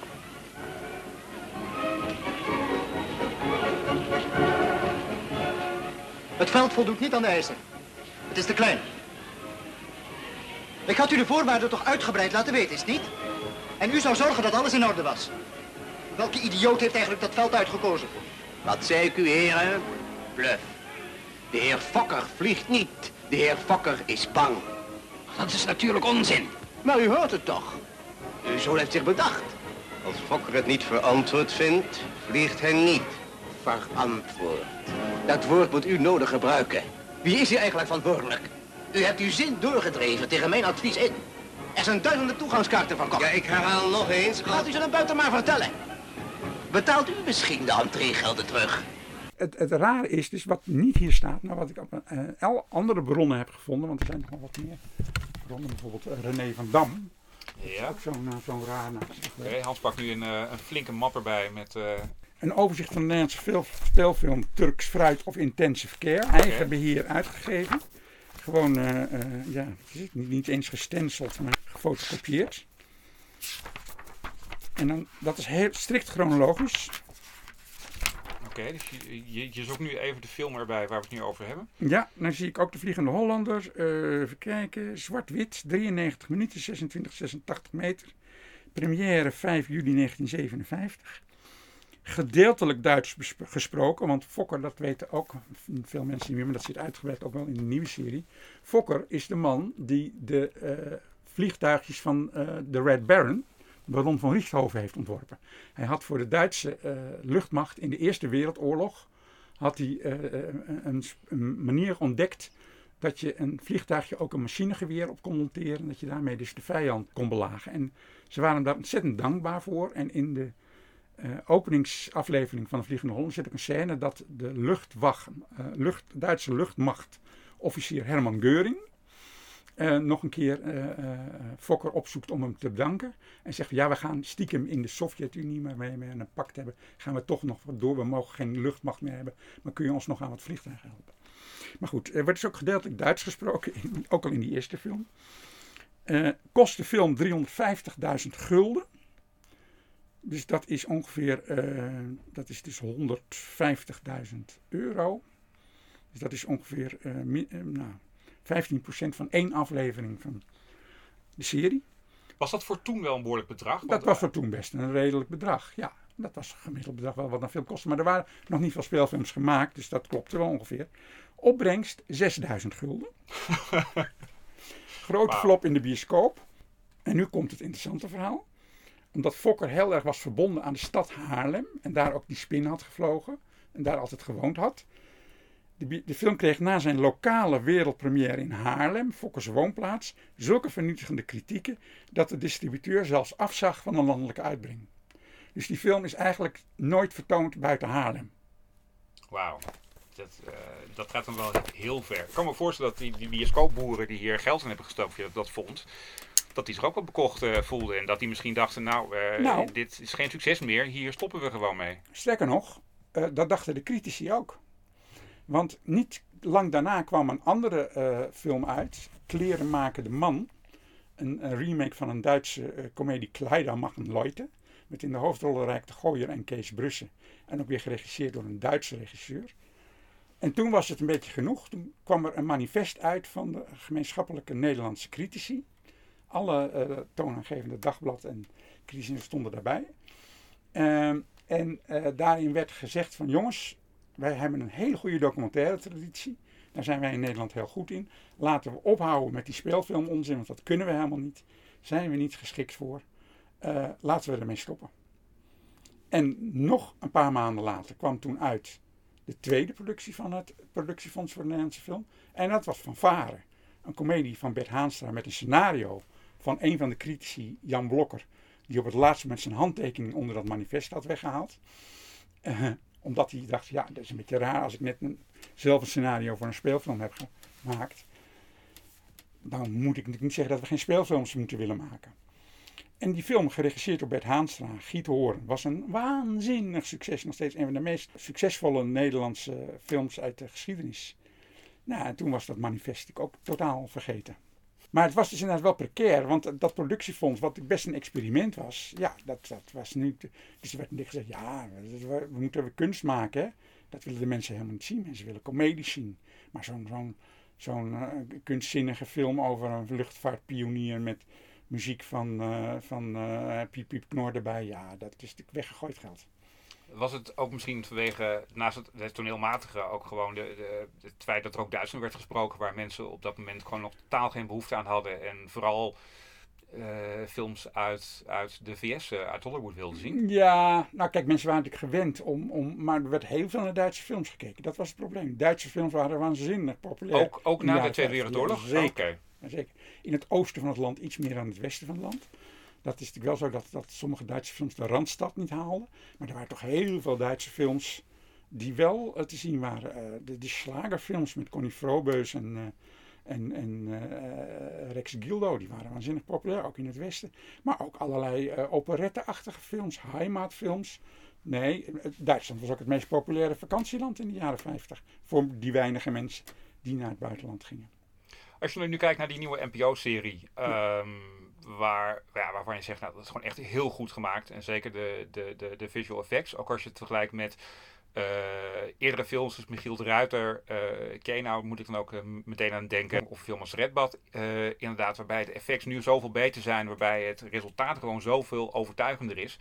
Het veld voldoet niet aan de eisen. Het is te klein. Ik had u de voorwaarden toch uitgebreid laten weten, is het niet? En u zou zorgen dat alles in orde was. Welke idioot heeft eigenlijk dat veld uitgekozen? Wat zei ik u, heren? Bluff. De heer Fokker vliegt niet. De heer Fokker is bang. Dat is natuurlijk onzin. Maar u hoort het toch? U zo heeft zich bedacht. Als Fokker het niet verantwoord vindt, vliegt hij niet. verantwoord. Dat woord moet u nodig gebruiken. Wie is hier eigenlijk verantwoordelijk? U hebt uw zin doorgedreven tegen mijn advies in. Er zijn duizenden toegangskaarten verkocht. Ja, ik herhaal nog eens. Laat u ze dan buiten maar vertellen. Betaalt u misschien de entreegelden terug? Het, het rare is dus wat niet hier staat, maar wat ik op uh, andere bronnen heb gevonden, want er zijn nog wel wat meer bronnen, bijvoorbeeld uh, René van Dam. Ja. Ook zo'n uh, zo'n raar naam. Oké, Hans pakt nu een, een flinke map erbij met... Een overzicht van de Nederlandse speelfilm Turks Fruit of Intensive Care, eigen beheer uitgegeven. Gewoon, ja, niet, niet eens gestenceld, maar gefotocopieerd. En dan, dat is heel strikt chronologisch. Oké, dus je, je, je, zoekt nu even de film erbij waar we het nu over hebben. Ja, dan zie ik ook de Vliegende Hollanders. Uh, even kijken. Zwart-wit, 93 minuten, 26, 86 meter. Première 5 juli 1957. Gedeeltelijk Duits gesproken, want Fokker, dat weten ook veel mensen niet meer, maar dat zit uitgebreid ook wel in de nieuwe serie. Fokker is de man die de uh, vliegtuigjes van uh, de Red Baron, Baron van Richthofen heeft ontworpen. Hij had voor de Duitse uh, luchtmacht in de Eerste Wereldoorlog had hij, uh, een, een, manier ontdekt dat je een vliegtuigje ook een machinegeweer op kon monteren. Dat je daarmee dus de vijand kon belagen. En ze waren daar ontzettend dankbaar voor. En in de openingsaflevering van de Vliegende Holland zit ook een scène dat de luchtwacht, lucht, Duitse luchtmacht officier Herman Geuring uh, nog een keer uh, uh, Fokker opzoekt om hem te bedanken. En zegt, ja, we gaan stiekem in de Sovjet-Unie, maar mee met een pact hebben, gaan we toch nog wat door. We mogen geen luchtmacht meer hebben, maar kun je ons nog aan wat vliegtuigen helpen. Maar goed, er wordt dus ook gedeeltelijk Duits gesproken, ook al in die eerste film. kost de film 350.000 gulden. Dus dat is ongeveer, dat is dus 150.000 euro. Dus dat is ongeveer, nou, 15% van één aflevering van de serie. Was dat voor toen wel een behoorlijk bedrag? Dat was voor toen best een redelijk bedrag, ja. Dat was een gemiddeld bedrag wel wat een film kostte. Maar er waren nog niet veel speelfilms gemaakt, dus dat klopte wel ongeveer. Opbrengst 6000 gulden. Grote wow. flop in de bioscoop. En nu komt het interessante verhaal. Omdat Fokker heel erg was verbonden aan de stad Haarlem. En daar ook die spin had gevlogen. En daar altijd gewoond had. De, de, film kreeg na zijn lokale wereldpremière in Haarlem, Fokkers woonplaats, zulke vernietigende kritieken dat de distributeur zelfs afzag van een landelijke uitbrenging. Dus die film is eigenlijk nooit vertoond buiten Haarlem. Wauw. Dat, uh, dat gaat dan wel heel ver. Ik kan me voorstellen dat die, die bioscoopboeren die hier geld in hebben gestoken, dat, dat vond, dat die zich ook wel bekocht uh, voelden. En dat die misschien dachten, nou, uh, nou, dit is geen succes meer, hier stoppen we gewoon mee. Sterker nog, dat dachten de critici ook. Want niet lang daarna kwam een andere uh, film uit, Kleren maken de man. Een, remake van een Duitse uh, komedie Kleider machen Leute. Met in de hoofdrollen Rijk de Gooier en Kees Brussen. En ook weer geregisseerd door een Duitse regisseur. En toen was het een beetje genoeg. Toen kwam er een manifest uit van de gemeenschappelijke Nederlandse critici. Alle uh, toonaangevende dagblad en critici stonden daarbij. Ehm, en daarin werd gezegd van jongens, wij hebben een hele goede documentaire traditie. Daar zijn wij in Nederland heel goed in. Laten we ophouden met die speelfilm onzin, want dat kunnen we helemaal niet. Zijn we niet geschikt voor. Uh, laten we ermee stoppen. En nog een paar maanden later kwam toen uit de tweede productie van het Productiefonds voor de Nederlandse Film. En dat was Van Varen. Een komedie van Bert Haanstra met een scenario van een van de critici, Jan Blokker. Die op het laatste moment zijn handtekening onder dat manifest had weggehaald. Uh, omdat hij dacht, ja, dat is een beetje raar als ik net een, zelf een scenario voor een speelfilm heb gemaakt. Dan moet ik niet zeggen dat we geen speelfilms moeten willen maken. En die film, geregisseerd door Bert Haanstra, Giet Hoorn, was een waanzinnig succes. Nog steeds een van de meest succesvolle Nederlandse films uit de geschiedenis. Nou, en toen was dat manifest ook totaal vergeten. Maar het was dus inderdaad wel precair, want dat productiefonds, wat best een experiment was, ja, dat, dat was niet. Dus er werd niet gezegd, ja, we, we moeten kunst maken. Dat willen de mensen helemaal niet zien. Mensen willen comedies zien. Maar zo'n zo'n uh, kunstzinnige film over een luchtvaartpionier met muziek van, uh, van Piep Piep Knor erbij, ja, dat is natuurlijk weggegooid geld. Was het ook misschien vanwege, naast het, het toneelmatige, ook gewoon de, de, het feit dat er ook Duitsland werd gesproken, waar mensen op dat moment gewoon nog totaal geen behoefte aan hadden. En vooral eh, films uit, uit de VS, eh, uit Hollywood wilden zien. Ja, nou kijk, mensen waren natuurlijk gewend om, om. Maar er werd heel veel naar Duitse films gekeken. Dat was het probleem. Duitse films waren waanzinnig populair. Ook, ook na de Tweede 50. Wereldoorlog? Zeker. Zeker. In het oosten van het land iets meer dan het westen van het land. Dat is natuurlijk wel zo dat, dat sommige Duitse films de Randstad niet haalden. Maar er waren toch heel veel Duitse films die wel eh, te zien waren. Eh, de, slagerfilms met Connie Frobeus en, eh, en, en eh, Rex Gildo, die waren waanzinnig populair, ook in het westen. Maar ook allerlei operette-achtige films, Heimatfilms. Nee, Duitsland was ook het meest populaire vakantieland in de jaren 50. Voor die weinige mensen die naar het buitenland gingen. Als je nu kijkt naar die nieuwe NPO-serie, ehm, waar, ja, waarvan je zegt, nou, dat is gewoon echt heel goed gemaakt. En zeker de, de, de, de visual effects, ook als je het vergelijkt met eh, eerdere films, dus Michiel de Ruiter, uh, Kenau, moet ik dan ook eh, meteen aan denken. Of film als Redbad, eh, inderdaad, waarbij de effects nu zoveel beter zijn, waarbij het resultaat gewoon zoveel overtuigender is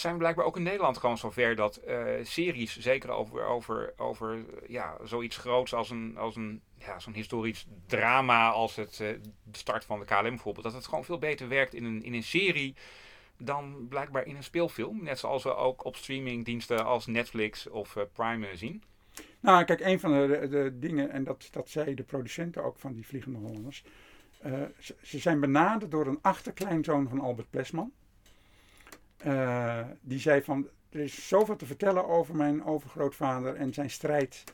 zijn we blijkbaar ook in Nederland gewoon zover dat eh, series, zeker over, over, over ja, zoiets groots als een, als een ja, zo'n historisch drama als het, eh, de start van de KLM bijvoorbeeld, dat het gewoon veel beter werkt in een, in een serie dan blijkbaar in een speelfilm. Net zoals we ook op streamingdiensten als Netflix of eh, Prime zien. Nou, kijk, een van de, de, dingen, en dat, dat zei de producenten ook van die Vliegende Hollanders. ze, ze zijn benaderd door een achterkleinzoon van Albert Plesman. Eh, die zei van, er is zoveel te vertellen over mijn overgrootvader en zijn strijd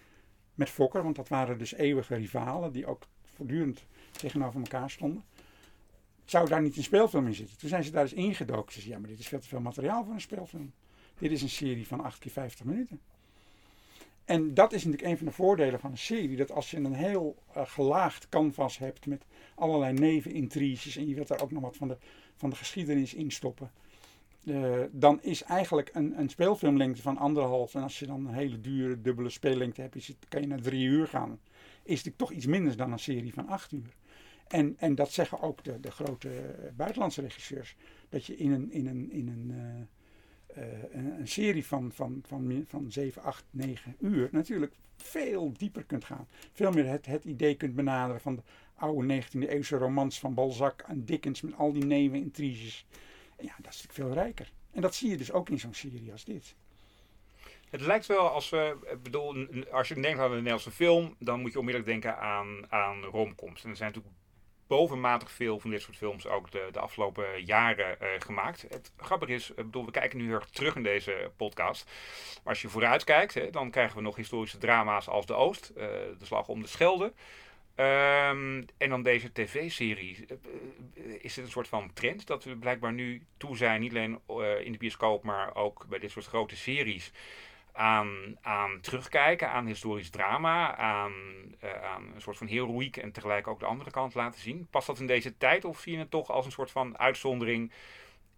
met Fokker. Want dat waren dus eeuwige rivalen die ook voortdurend tegenover elkaar stonden. Zou daar niet een speelfilm in zitten? Toen zijn ze daar eens ingedoken. Ze zeiden, ja, maar dit is veel te veel materiaal voor een speelfilm. Dit is een serie van 8 keer 50 minuten. En dat is natuurlijk een van de voordelen van een serie. Dat als je een heel eh, gelaagd canvas hebt met allerlei nevenintriges en je wilt daar ook nog wat van de, van de geschiedenis in stoppen. Eh, dan is eigenlijk een, een speelfilmlengte van anderhalf. En als je dan een hele dure dubbele speellengte hebt, is het, kan je naar drie uur gaan. Is het toch iets minder dan een serie van acht uur. En, en dat zeggen ook de, de grote eh, buitenlandse regisseurs. Dat je in een, in een, in een, eh, een, serie van, van, van, van 7, 8, 9 uur natuurlijk veel dieper kunt gaan. Veel meer het, het idee kunt benaderen van de oude 19e eeuwse romans van Balzac en Dickens met al die nevenintriges. En ja, dat is natuurlijk veel rijker. En dat zie je dus ook in zo'n serie als dit. Het lijkt wel als we, bedoel, als je denkt aan een Nederlandse film, dan moet je onmiddellijk denken aan, aan romcoms. En er zijn natuurlijk bovenmatig veel van dit soort films ook de, de afgelopen jaren eh, gemaakt. Het grappige is, ik bedoel, we kijken nu heel erg terug in deze podcast. Maar als je vooruit kijkt, hè, dan krijgen we nog historische drama's als De Oost, eh, De Slag om de Schelde. Ehm, en dan deze tv-serie. Eh, eh, Is het een soort van trend dat we blijkbaar nu toe zijn, niet alleen eh, in de bioscoop, maar ook bij dit soort grote series, aan, aan terugkijken, aan historisch drama, aan, aan een soort van heroïek en tegelijk ook de andere kant laten zien? Past dat in deze tijd of zie je het toch als een soort van uitzondering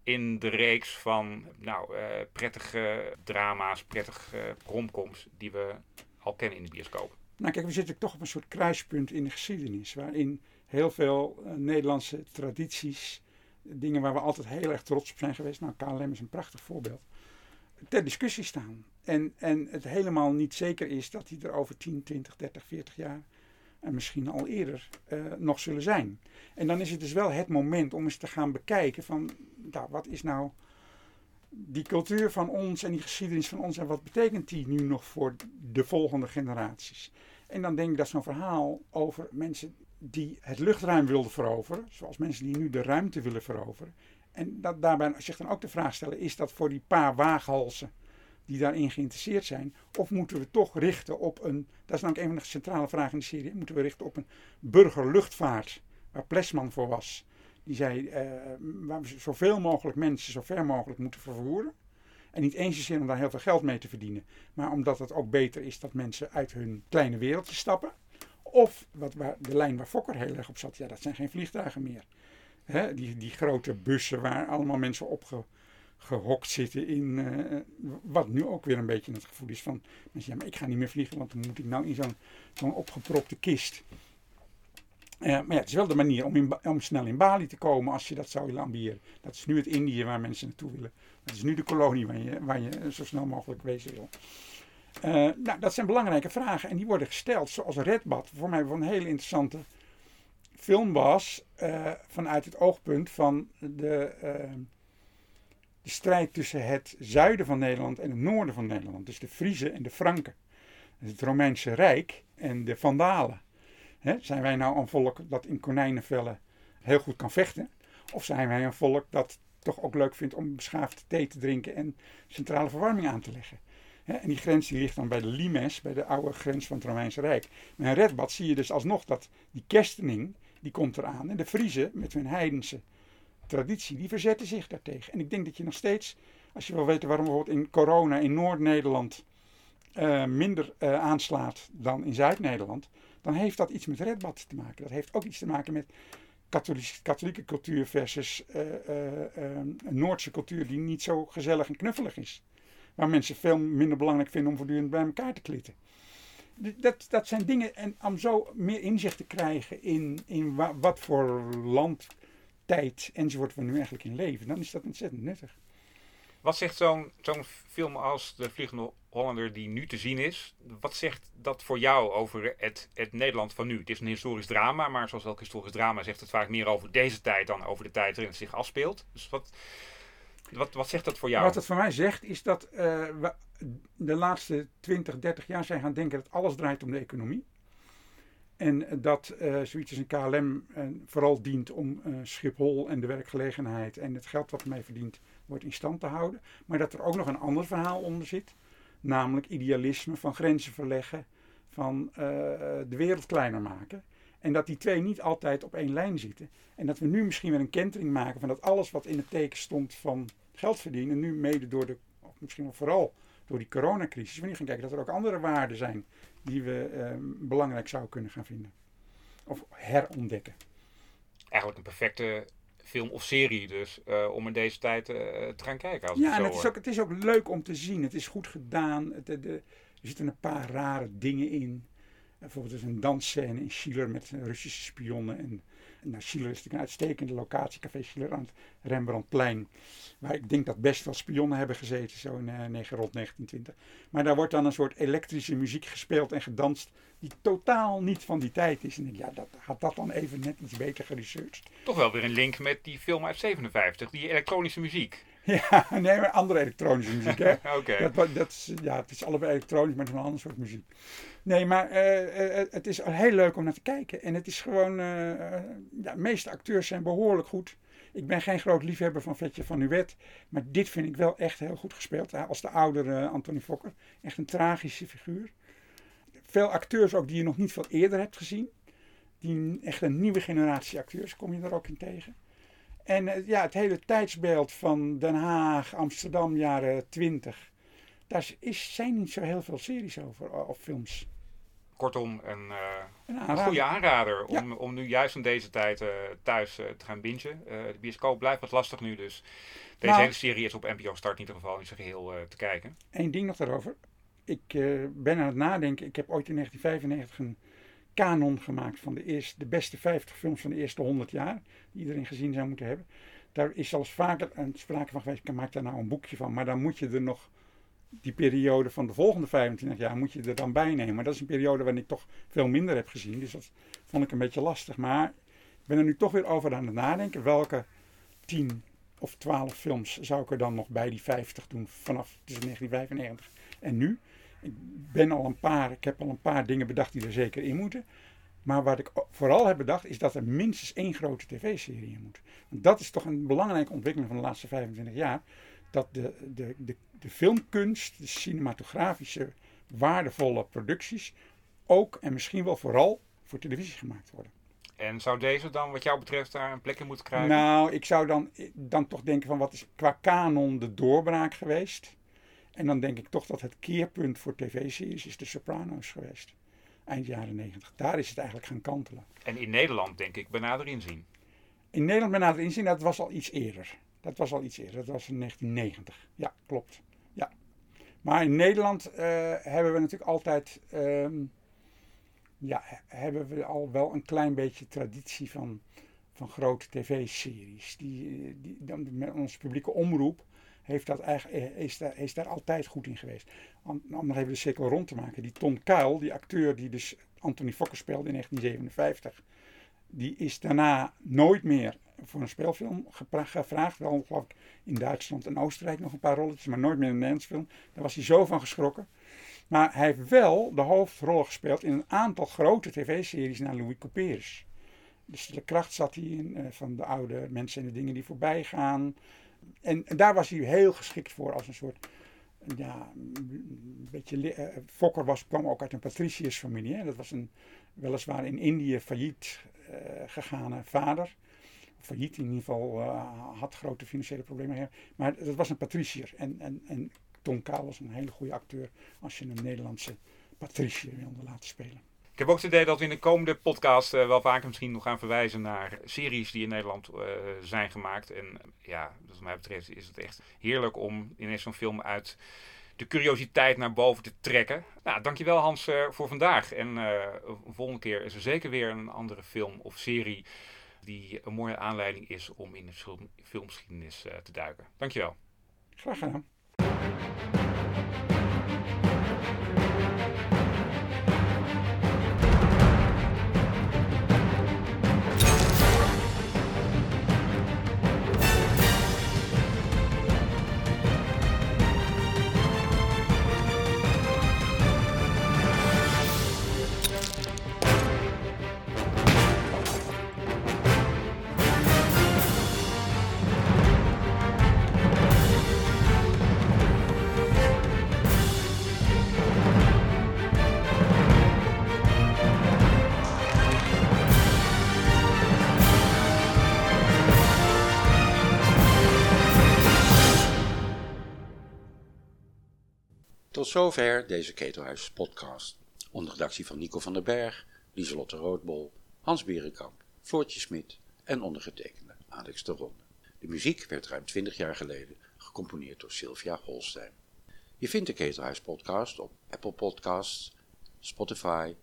in de reeks van nou, prettige drama's, prettige romcoms die we al kennen in de bioscoop? Nou kijk, we zitten toch op een soort kruispunt in de geschiedenis. Waarin heel veel eh, Nederlandse tradities, dingen waar we altijd heel erg trots op zijn geweest. Nou, KLM is een prachtig voorbeeld. Ter discussie staan. En, en het helemaal niet zeker is dat die er over 10, 20, 30, 40 jaar en misschien al eerder eh, nog zullen zijn. En dan is het dus wel het moment om eens te gaan bekijken van, nou, wat is nou die cultuur van ons en die geschiedenis van ons en wat betekent die nu nog voor de volgende generaties? En dan denk ik dat zo'n verhaal over mensen die het luchtruim wilden veroveren, zoals mensen die nu de ruimte willen veroveren. En dat daarbij zich dan ook de vraag stellen, is dat voor die paar waaghalsen die daarin geïnteresseerd zijn? Of moeten we toch richten op een, dat is namelijk een van de centrale vragen in de serie, moeten we richten op een burgerluchtvaart, waar Plesman voor was. Die zei, eh, waar we zoveel mogelijk mensen zo ver mogelijk moeten vervoeren. En niet eens zozeer om daar heel veel geld mee te verdienen, maar omdat het ook beter is dat mensen uit hun kleine wereldje stappen. Of wat, waar, de lijn waar Fokker heel erg op zat, ja, dat zijn geen vliegtuigen meer. Die, die grote bussen waar allemaal mensen op gehokt zitten in. eh, wat nu ook weer een beetje het gevoel is van. Mensen, ja, maar ik ga niet meer vliegen, want dan moet ik nou in zo'n zo'n opgepropte kist. Eh, maar ja, het is wel de manier om, in, om snel in Bali te komen als je dat zou willen ambiëren. Dat is nu het Indië waar mensen naartoe willen. Dat is nu de kolonie waar je, waar je zo snel mogelijk wezen wil. Eh, nou, dat zijn belangrijke vragen en die worden gesteld zoals Redbad. Voor mij een hele interessante film was eh, vanuit het oogpunt van de, de strijd tussen het zuiden van Nederland en het noorden van Nederland. Dus de Friezen en de Franken. Dus het Romeinse Rijk en de Vandalen. Zijn wij nou een volk dat in konijnenvellen heel goed kan vechten? Of zijn wij een volk dat toch ook leuk vindt om beschaafd thee te drinken en centrale verwarming aan te leggen? En die grens die ligt dan bij de Limes, bij de oude grens van het Romeinse Rijk. Maar in Redbad zie je dus alsnog dat die kerstening, die komt eraan. En de Friezen met hun heidense traditie, die verzetten zich daartegen. En ik denk dat je nog steeds, als je wil weten waarom bijvoorbeeld in corona in Noord-Nederland uh, minder uh, aanslaat dan in Zuid-Nederland, dan heeft dat iets met redbad te maken. Dat heeft ook iets te maken met katholieke, katholieke cultuur versus uh, Noordse cultuur die niet zo gezellig en knuffelig is. Waar mensen veel minder belangrijk vinden om voortdurend bij elkaar te klitten. Dat, dat zijn dingen, en om zo meer inzicht te krijgen in, in wa, wat voor land, tijd enzovoort we nu eigenlijk in leven, dan is dat ontzettend nuttig. Wat zegt zo'n film als De Vliegende Hollander die nu te zien is, wat zegt dat voor jou over het, het Nederland van nu? Het is een historisch drama, maar zoals elk historisch drama zegt het vaak meer over deze tijd dan over de tijd waarin het zich afspeelt. Dus wat, wat, wat zegt dat voor jou? Wat het voor mij zegt is dat uh, we de laatste 20, 30 jaar zijn gaan denken dat alles draait om de economie. En dat uh, zoiets als een KLM uh, vooral dient om Schiphol en de werkgelegenheid en het geld wat ermee verdient wordt in stand te houden. Maar dat er ook nog een ander verhaal onder zit. Namelijk idealisme van grenzen verleggen, van de wereld kleiner maken. En dat die twee niet altijd op één lijn zitten. En dat we nu misschien weer een kentering maken van dat alles wat in het teken stond van geld verdienen, nu mede door de, of misschien wel vooral door die coronacrisis, we nu gaan kijken dat er ook andere waarden zijn die we eh, belangrijk zouden kunnen gaan vinden. Of herontdekken. Eigenlijk een perfecte film of serie dus, uh, om in deze tijd uh, te gaan kijken. Als ja, het, en het is, ook, het is ook leuk om te zien. Het is goed gedaan. Het, de, de, er zitten een paar rare dingen in. Bijvoorbeeld er is een dansscène in Schiller met Russische spionnen. En, en nou, Schiller is natuurlijk een uitstekende locatie, Café Schiller aan het Rembrandtplein. Waar ik denk dat best wel spionnen hebben gezeten, zo in uh, rond 1920. Maar daar wordt dan een soort elektrische muziek gespeeld en gedanst die totaal niet van die tijd is. En ik, ja, dat, had dat dan even net iets beter geresearched. Toch wel weer een link met die film uit 57, die elektronische muziek. Ja, nee, maar andere elektronische muziek. Hè? Oké. Okay. Dat, dat is, ja, het is allebei elektronisch, maar het is een ander soort muziek. Nee, maar uh, uh, het is heel leuk om naar te kijken. En het is gewoon, uh, ja, de meeste acteurs zijn behoorlijk goed. Ik ben geen groot liefhebber van Vetje van Nuwet, maar dit vind ik wel echt heel goed gespeeld. Als de oudere Anthony Fokker. Echt een tragische figuur. Veel acteurs ook die je nog niet veel eerder hebt gezien. Die, echt een nieuwe generatie acteurs kom je er ook in tegen. En ja, het hele tijdsbeeld van Den Haag, Amsterdam, jaren 20. Daar is, zijn niet zo heel veel series over, of films. Kortom, een, uh, een, een, goede aanrader om, ja. om nu juist in deze tijd uh, thuis uh, te gaan bingen. de bioscoop blijft wat lastig nu, dus deze nou, hele serie is op NPO Start in ieder geval in zijn geheel te kijken. Eén ding nog daarover. Ik ben aan het nadenken. Ik heb ooit in 1995 een kanon gemaakt van de, eerste, de beste 50 films van de eerste 100 jaar. Die iedereen gezien zou moeten hebben. Daar is zelfs vaker een sprake van geweest. Ik maak daar nou een boekje van. Maar dan moet je er nog die periode van de volgende 25 jaar moet je er dan bij nemen. Maar dat is een periode waarin ik toch veel minder heb gezien. Dus dat vond ik een beetje lastig. Maar ik ben er nu toch weer over aan het nadenken. Welke 10 of 12 films zou ik er dan nog bij die 50 doen vanaf tussen 1995 en nu? Ik ben al een paar, ik heb al een paar dingen bedacht die er zeker in moeten. Maar wat ik vooral heb bedacht is dat er minstens één grote tv-serie in moet. Want dat is toch een belangrijke ontwikkeling van de laatste 25 jaar. Dat de, de, de, de filmkunst, de cinematografische waardevolle producties ook en misschien wel vooral voor televisie gemaakt worden. En zou deze dan wat jou betreft daar een plek in moeten krijgen? Nou, ik zou dan, dan toch denken van wat is qua kanon de doorbraak geweest. En dan denk ik toch dat het keerpunt voor tv-series is de Sopranos geweest. Eind jaren 90. Daar is het eigenlijk gaan kantelen. En in Nederland denk ik benader inzien. In Nederland benader inzien, dat was al iets eerder. Dat was al iets eerder. Dat was in 1990. Ja, klopt. Ja. Maar in Nederland uh, hebben we natuurlijk altijd... Um, ja, hebben we al wel een klein beetje traditie van, van grote tv-series. Die, die, die, met onze publieke omroep heeft dat eigenlijk, is, daar, is daar altijd goed in geweest. Om, nog even de cirkel rond te maken. Die Tom Kuil, die acteur die dus Anthony Fokker speelde in 1957. Die is daarna nooit meer voor een speelfilm gevraagd. Wel geloof ik in Duitsland en Oostenrijk nog een paar rolletjes, maar nooit meer een Nederlands film. Daar was hij zo van geschrokken. Maar hij heeft wel de hoofdrol gespeeld in een aantal grote tv-series naar Louis Couperus. De stille kracht zat hij in, uh, van de oude mensen en de dingen die voorbij gaan. En, en, daar was hij heel geschikt voor als een soort, ja, een beetje, uh, Fokker was, kwam ook uit een patriciërsfamilie. Dat was een weliswaar in Indië failliet uh, vader. Failliet in ieder geval, had grote financiële problemen. Maar dat was een patriciër. En, en, en Tom Kaal was een hele goede acteur als je een Nederlandse patriciër wilde laten spelen. Ik heb ook het idee dat we in de komende podcast uh, wel vaker misschien nog gaan verwijzen naar series die in Nederland uh, zijn gemaakt. En ja, wat mij betreft is het echt heerlijk om ineens zo'n film uit de curiositeit naar boven te trekken. Nou, dankjewel Hans uh, voor vandaag. En volgende keer is er zeker weer een andere film of serie die een mooie aanleiding is om in de film, filmgeschiedenis te duiken. Dankjewel. Graag gedaan. Tot zover deze Ketelhuis podcast. Onder redactie van Nico van den Berg, Lieselotte Roodbol, Hans Berenkamp, Floortje Smit en ondergetekende Alex de Ronde. De muziek werd ruim 20 jaar geleden gecomponeerd door Sylvia Holstein. Je vindt de Ketelhuis podcast op Apple Podcasts, Spotify,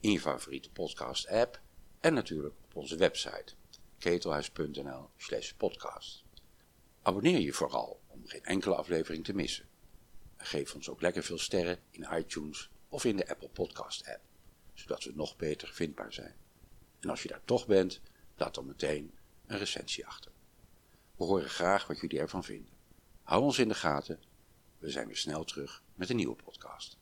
in je favoriete podcast app en natuurlijk op onze website ketelhuis.nl slash podcast. Abonneer je vooral om geen enkele aflevering te missen. Geef ons ook lekker veel sterren in iTunes of in de Apple Podcast app, zodat we nog beter vindbaar zijn. En als je daar toch bent, laat dan meteen een recensie achter. We horen graag wat jullie ervan vinden. Hou ons in de gaten. We zijn weer snel terug met een nieuwe podcast.